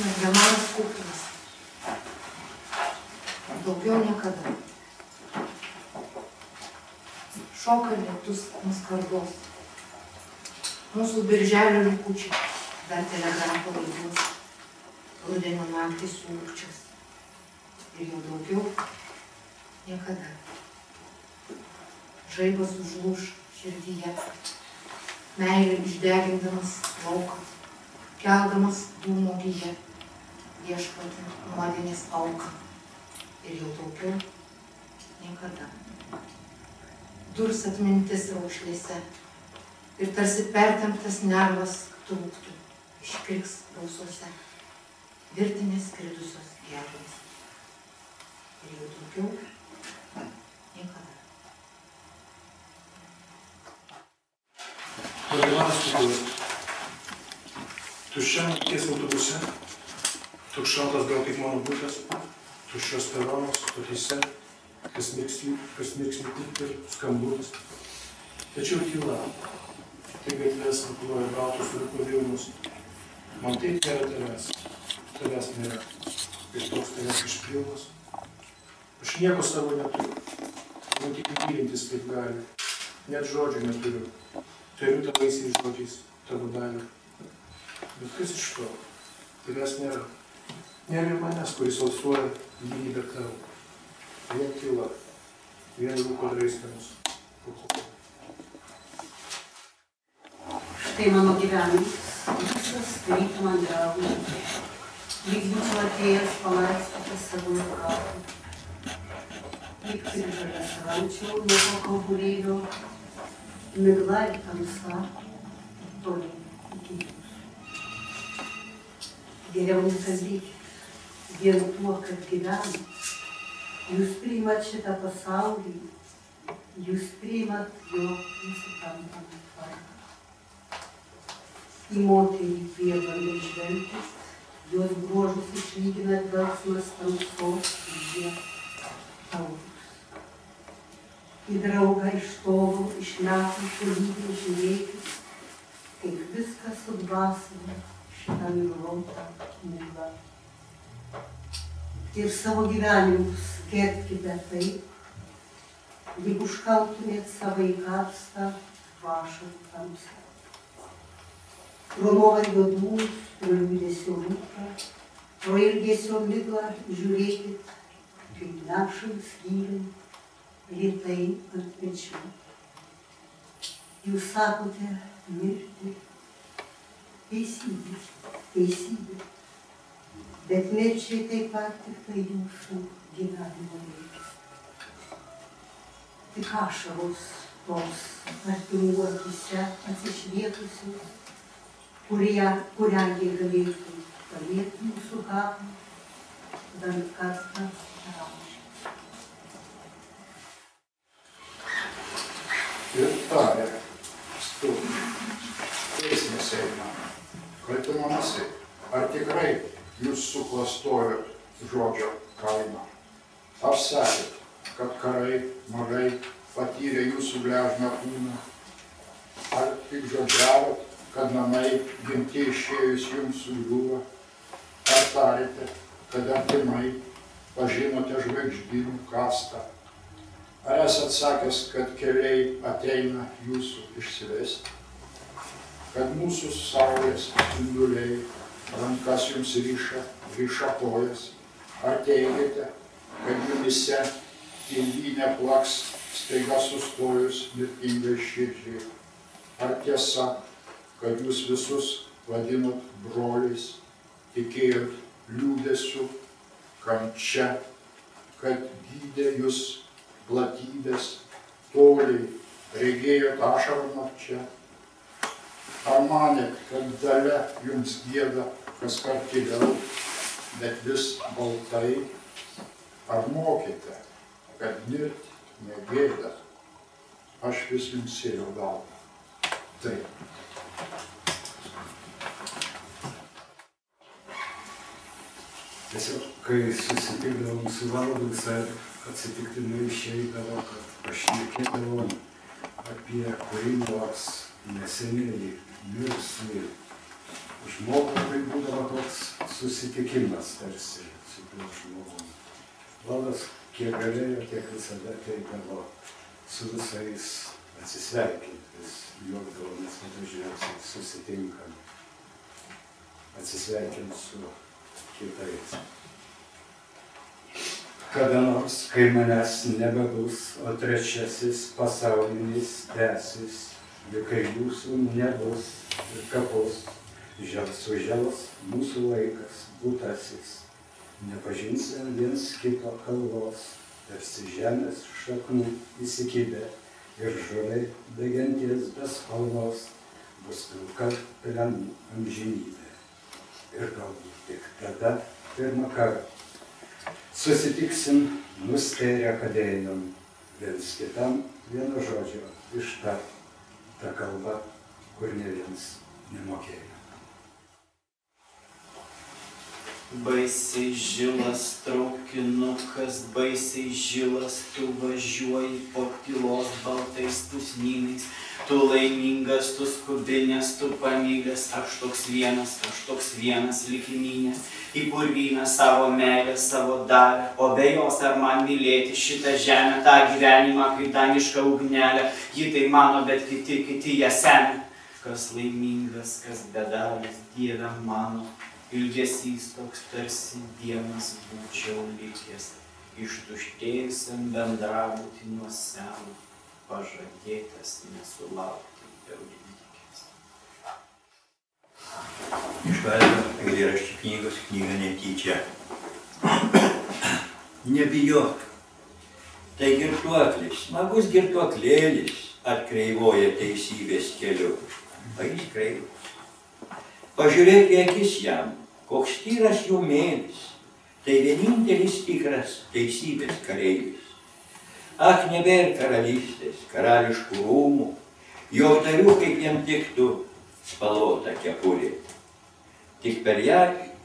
Smergiamanas kūkis. Daugiau niekada. Šoka lietus ant skardos. Mūsų birželio likučiai dar telegrafo laiduos. Rudenio naktį sūkčias. Ir jau daugiau niekada. Žaibas užlūš širdyje. Meilė išdegindamas lauką. Keldamas dūmo gyje. Ieškoti nuodėmės auką. Ir jau daugiau niekada durs atmintis raukšlėse ir tarsi pertemptas nervas trūktų, iškriks balsuose, virtinės skridusios gervės. Ir jau daugiau niekada. Kukulas. Tuščiam ties autobuse, toks šaltas gal kaip mano būtas, tuščios peronos, stotyse, kas mirksni, kas mirksni tik ir skambutis. Tačiau tyla, tai gatves nukuloja baltus rūko vilnus. Man taip nėra tavęs, tavęs nėra, ir toks tavęs išpilnas. Aš nieko savo neturiu, man tik mylintis kaip gali, net žodžių neturiu. Turiu tavaisiais žodžiais tavo dalį. Bet kas iš to? Tavęs nėra. Nėra ir manęs, kuris alsuoja lygybę tavo. Vien tyla, vien lūko draiskymus. Štai mano gyvenimas, visas tarytum ant delno, lyg būčiau atėjęs palaistytas savo kapą. Lyg tik žalias rančiau nuo to kauburėlio, migla ir tamsa, toli iki jūsų. Geriau nekalbėkit, vien tuo, kad gyvenat. Jūs priimat šitą pasaulį, jūs priimat jo nesuprantamą tvarką. Į moterį priebandai žvelgti, jos bruožus išlygina dvelgsmas tamsos ir jie taurus. Į draugą iš tolo, iš metų šalybių žiūrėkit, kaip viskas sudvasina šitą miglotą mūgą. Ir savo gyvenimus gerbkite taip, lyg užkaltumėt savo įkapstą vašarų tamsą. Pro nuovargio dūmus, pro liūdėsio rūką, pro ilgesio miglą žiūrėkit, kaip nešant skyriai, lietai ant pečių. Jūs sakote mirti, teisybė, teisybė, bet mirčiai taip pat tik tai jūsų gyvenimo reikia. Tik ašaros tos artimų akise atsišvietusios, kurie, kurią jie galėtų paliekti mūsų kapą, bent kartą žodžio kainą? Ar sakėt, kad karai mažai patyrė jūsų gležną kūną? Ar tik žodžiavot, kad namai gimti išėjus jums sugriuvo? Ar tarėte, kad artimai pažinote žvaigždynų kastą? Ar esat sakęs, kad keliai ateina jūsų išsivesti? Kad mūsų saulės spinduliai rankas jums ryša, ryša kojas? Ar teigiate, kad jumise tėvynė plaks staiga sustojus mirtingai širdžiai? Ar tiesa, kad jūs visus vadinot broliais, tikėjot liūdėsiu, kančia, kad gydė jūs platybės, toliai, regėjot ašarą nakčia? Ar manėt, kad dalia jums gėda kas kart giliau, bet vis baltai? Ar mokėte, kad mirti negėda? Aš vis jums sėjau galvą. Taip. Tiesiog, kai susitikdavom su valdu, visai atsitiktinai išeidavo, kad pašnekėdavom apie kurį nors neseniai mirusį žmogų, tai būdavo toks susitikimas tarsi su tuo žmogum. Valdas kiek galėjo, tiek visada teikdavo su visais atsisveikinti, vis juokdavomės, kad dažniausiai susitinkam, atsisveikinti su kitais. Kada nors, kai manęs nebebus, o trečiasis pasaulinis tęsis, ir kai jūsų nebus ir žels sužels mūsų laikas, būtasis, nepažinsim viens kito kalbos, tarsi žemės šaknų įsikibę ir žolė deganties be spalvos. Bus pilka pelenų amžinybė. Ir galbūt tik tada pirmą kartą susitiksim nustėrę kadėjom, viens kitam vieno žodžio ištart tą kalbą, kur ne viens nemokėjo. Baisiai žilas traukinukas, baisiai žilas, tu važiuoji po tylos baltais pusnynais, tu laimingas, tu skubinės, tu pamylęs, aš toks vienas, aš toks vienas likiminė, į purvyną savo meilę, savo dalę, o be jos ar man mylėti šitą žemę, tą gyvenimą kaip danišką ugnelę, ji tai mano, bet kiti, kiti ją semia. Kas laimingas, kas bedalis, Dieve mano, ilgesys toks tarsi dienas būčiau likęs, ištuštėjusiam bendrabuti nuo seno, pažadėtas nesulaukti jau likęs. Iš Velnio eilėraščių knygos knyga netyčia. Nebijok. Tai girtuoklis, smagus girtuoklėlis atkreivoja teisybės keliu. O jis kreivas. Pažiūrėk į akis jam, koks tyras jų mėlis. Tai vienintelis tikras teisybės kareivis. Ak, nebėr karalystės, karališkų rūmų, jo tariu, kaip jam tiktų spalvota kepurė. Tik per ją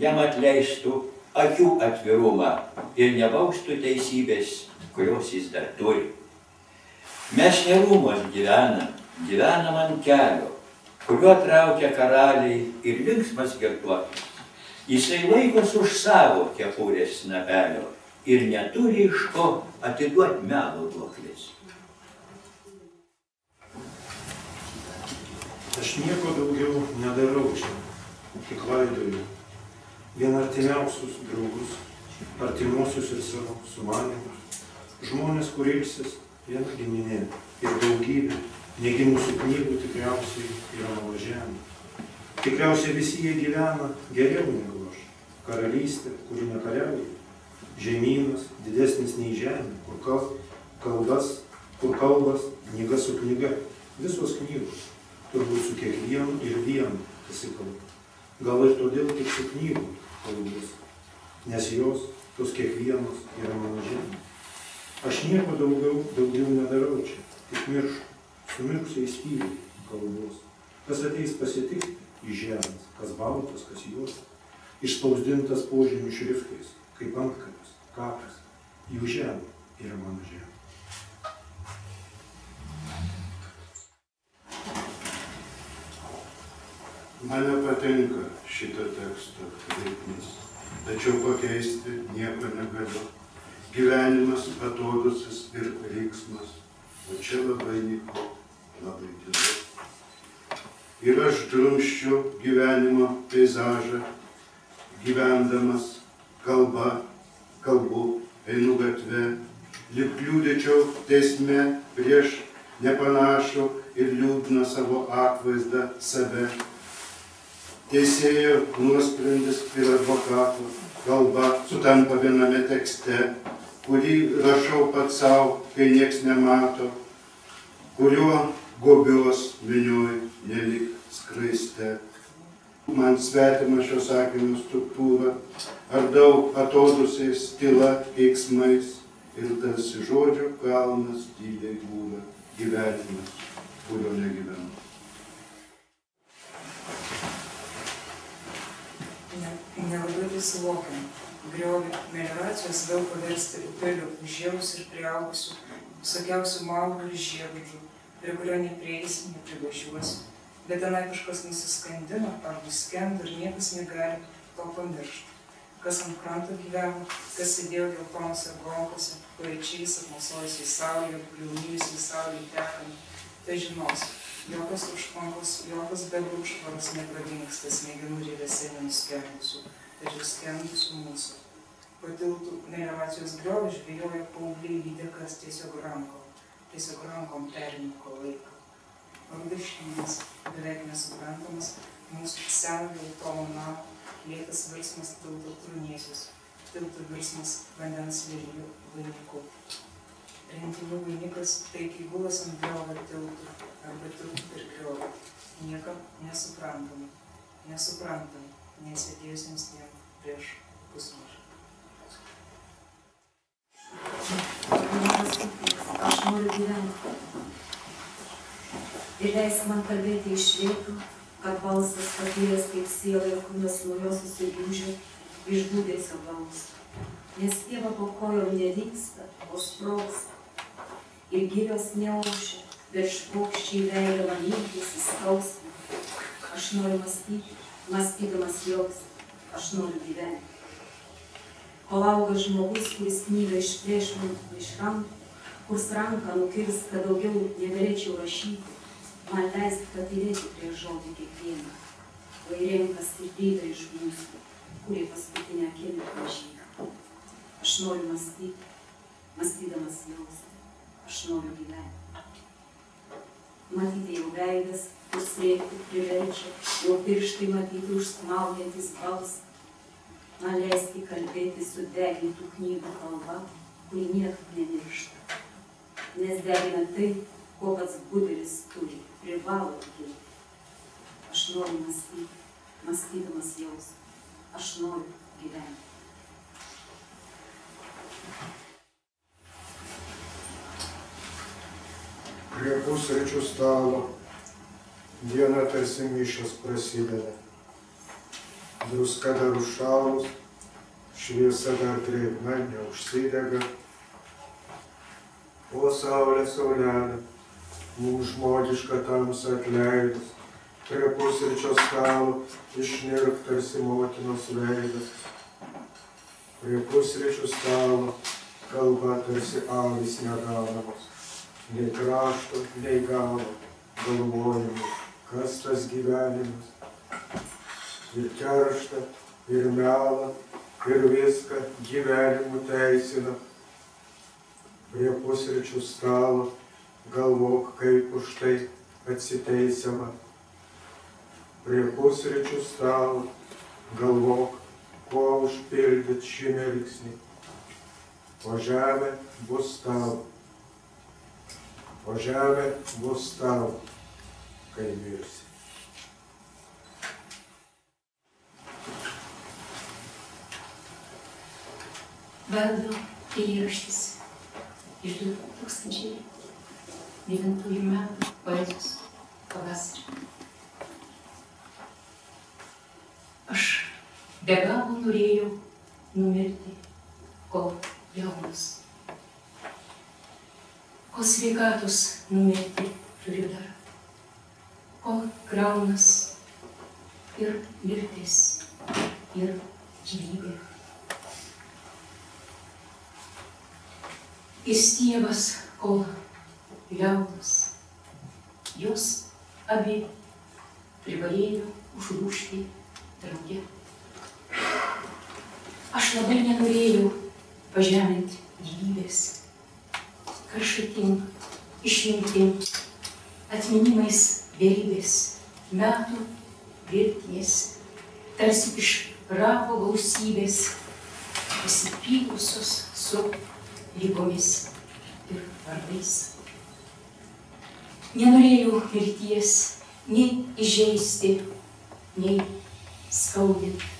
jam atleistų akių atvirumą ir nebaustų teisybės, kurios jis dar turi. Mes ne rūmos gyvenam, gyvenam ant kelio, kuriuo traukia karaliai ir linksmas girtuoklis. Jisai laikos už savo kepurės snapelio ir neturi iš ko atiduoti melo duoklis. Aš nieko daugiau nedarau čia, tik laidoju. Vien artimiausius draugus, artimuosius ir savo sumanimus. Žmonės, kur ilsis, viena giminė ir daugybė negimusių knygų tikriausiai yra mano žemė. Tikriausiai visi jie gyvena geriau negu aš. Karalystė, kuri nekariauja. Žemynas, didesnis nei žemė, kur kal, kalbas, kur kalbas, knyga su knyga. Visos knygos, turbūt su kiekvienu ir vienu pasikalba. Gal ir todėl tik su knygų kalbos, nes jos, tos kiekvienos, yra mano žemė. Aš nieko daugiau, daugiau nedarau čia, tik mirštu, sumirksiais tyliai kalbos. Kas ateis pasitikti iš žemės, kas baltas, kas juodas, išspausdintas požymių šriftais, kaip antkalis, kapas, jų žemė yra mano žemė. Man nepatinka šito teksto ritmas, tačiau pakeisti nieko negaliu. Gyvenimas atodusis ir riksmas, o čia labai nyku, labai tylu. Ir aš drumščiu gyvenimo peizažą, gyvendamas kalba, kalbu, einu gatve, lyg liūdėčiau teisme prieš nepanašų ir liūdną savo atvaizdą save teisėjo nuosprendis ir advokato kalba sutampa viename tekste, kurį rašau pats savo, kai nieks nemato, kuriuo gobios minioj nelik skraiste. Man svetima šio sakinio struktūra, ar daug atodusiais tyla keiksmais ir tarsi žodžio kalnas tyliai būna gyvenimas, kurio negyvenu. ne- nelabai suvokiam. Griovį melioracijos vėl paversti upeliu, užžėlus ir priaugusiu, visokiausių maudų ir žiedžų, prie kurio neprieisi, neprivažiuosi. Bet tenai kažkas nusiskandino, arba skendo ir niekas negali to pamiršta. Kas ant kranto gyveno, kas sėdėjo geltonose gonkose, pareičiais apmosojusiai saulėje, gliaunyjusiai saulėje tekant, tai žinos, jokios užtvankos, jokios bebrų užtvaros nepradingsta smegenų rėvėse nenuskendusių, tačiau skendusių mūsų. Patiltų melioracijos griovį žvėjojo paaugliai lydekas tiesiog rankom, tiesiog rankom pernyko laiką. Rudeškinis, beveik nesuprantamas, mūsų senojo Tomo namo, lėtas virsmas tilto trūnėsius, tilto virsmas vandens lelijų vainiku. Rentinių vainikas taikiai gulas ant griovio tiltų arba tiltų per griovį. Niekam nesuprantama, nesuprantama, nesėdėjusiems tiem prieš pusmažį. Aš noriu gyventi. Ir leisk man kalbėti iš vietų, kad balsas patyręs kaip siela ir kūnas nuo jos susigūžė, iš būdėsio gaus. Nes tėva po kojom nevyksta, o sprogsta. Ir gilios neužia, bet špokščiai veikia man ilgis įskausmą. Aš noriu mąstyti, mąstydamas jos, aš noriu gyventi. Kol auga žmogus, kuris knygą išplėš man iš rankų, kurs ranką nukirs, kad daugiau negalėčiau rašyti, man leisk patylėti prie žodį kiekvieną, o įrenka stiprybę iš mūsų, kurie paskutinę akimirką žyga. Aš noriu mąstyti, mąstydamas jausti, aš noriu gyventi. Matyti jau veidas, kur slėpti priverčia, jo pirštai matyti užsmaugiantis balsą. Man leisti kalbėti su degintų knygų kalba, kuri niekad nemiršta. Nes degina tai, ko pats budelis turi, privalo tikėti. Aš noriu mąstyti, mąstydamas jaus. Aš noriu gyventi. Prie pusryčių stalo diena tarsi mišas prasideda. Druska dar užšalus, šviesa dar drėgna, neužsidega. O saulė, saulelė, mums žmogišką tamsą atleidus, prie pusryčio stalo išnirk tarsi motinos veidas. Prie pusryčių stalo kalba tarsi avis negaunamos, nei krašto, nei galo, galvojimų, kas tas gyvenimas. Ir kerštą, ir melą, ir viską gyvenimu teisina. Prie pusryčių stalo galvok, kaip už tai atsiteisiama. Prie pusryčių stalo galvok, kuo užpildyt šį mirksnį. O žemė bus tavo. O žemė bus tavo, kai mirsi. Valdo eilėraštis iš 2009 metų poezijos pavasario. Aš be galo norėjau numirti, kol jaunas. Kol sveikatos numirti turiu dar. Kol kraunas ir mirtis ir gyvybė. Ir stiebas, kol liaudas. Jos abi privalėjo užlūšti drauge. Aš labai nenorėjau pažeminti gyvybės. Kažkaip išimtim atminimais vėlybės metų virties, tarsi iš rago gausybės pasipylusios su lygomis ir vardais. Nenorėjau mirties nei įžeisti, nei skaudinti.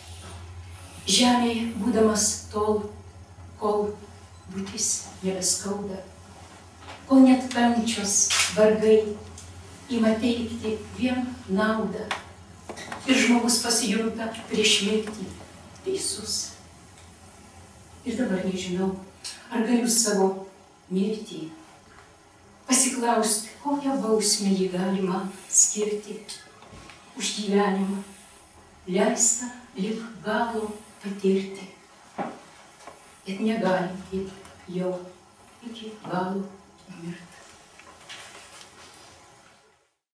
Žemėje būdamas tol, kol būtis nebeskauda, kol net kančios vargai ima teikti vien naudą ir žmogus pasijunta prieš mirtį teisus. Ir dabar nežinau, ar galiu savo mirtį pasiklausti, kokią bausmę jį galima skirti už gyvenimą, leista lik galo patirti, bet negalim taip jau iki galo numirti.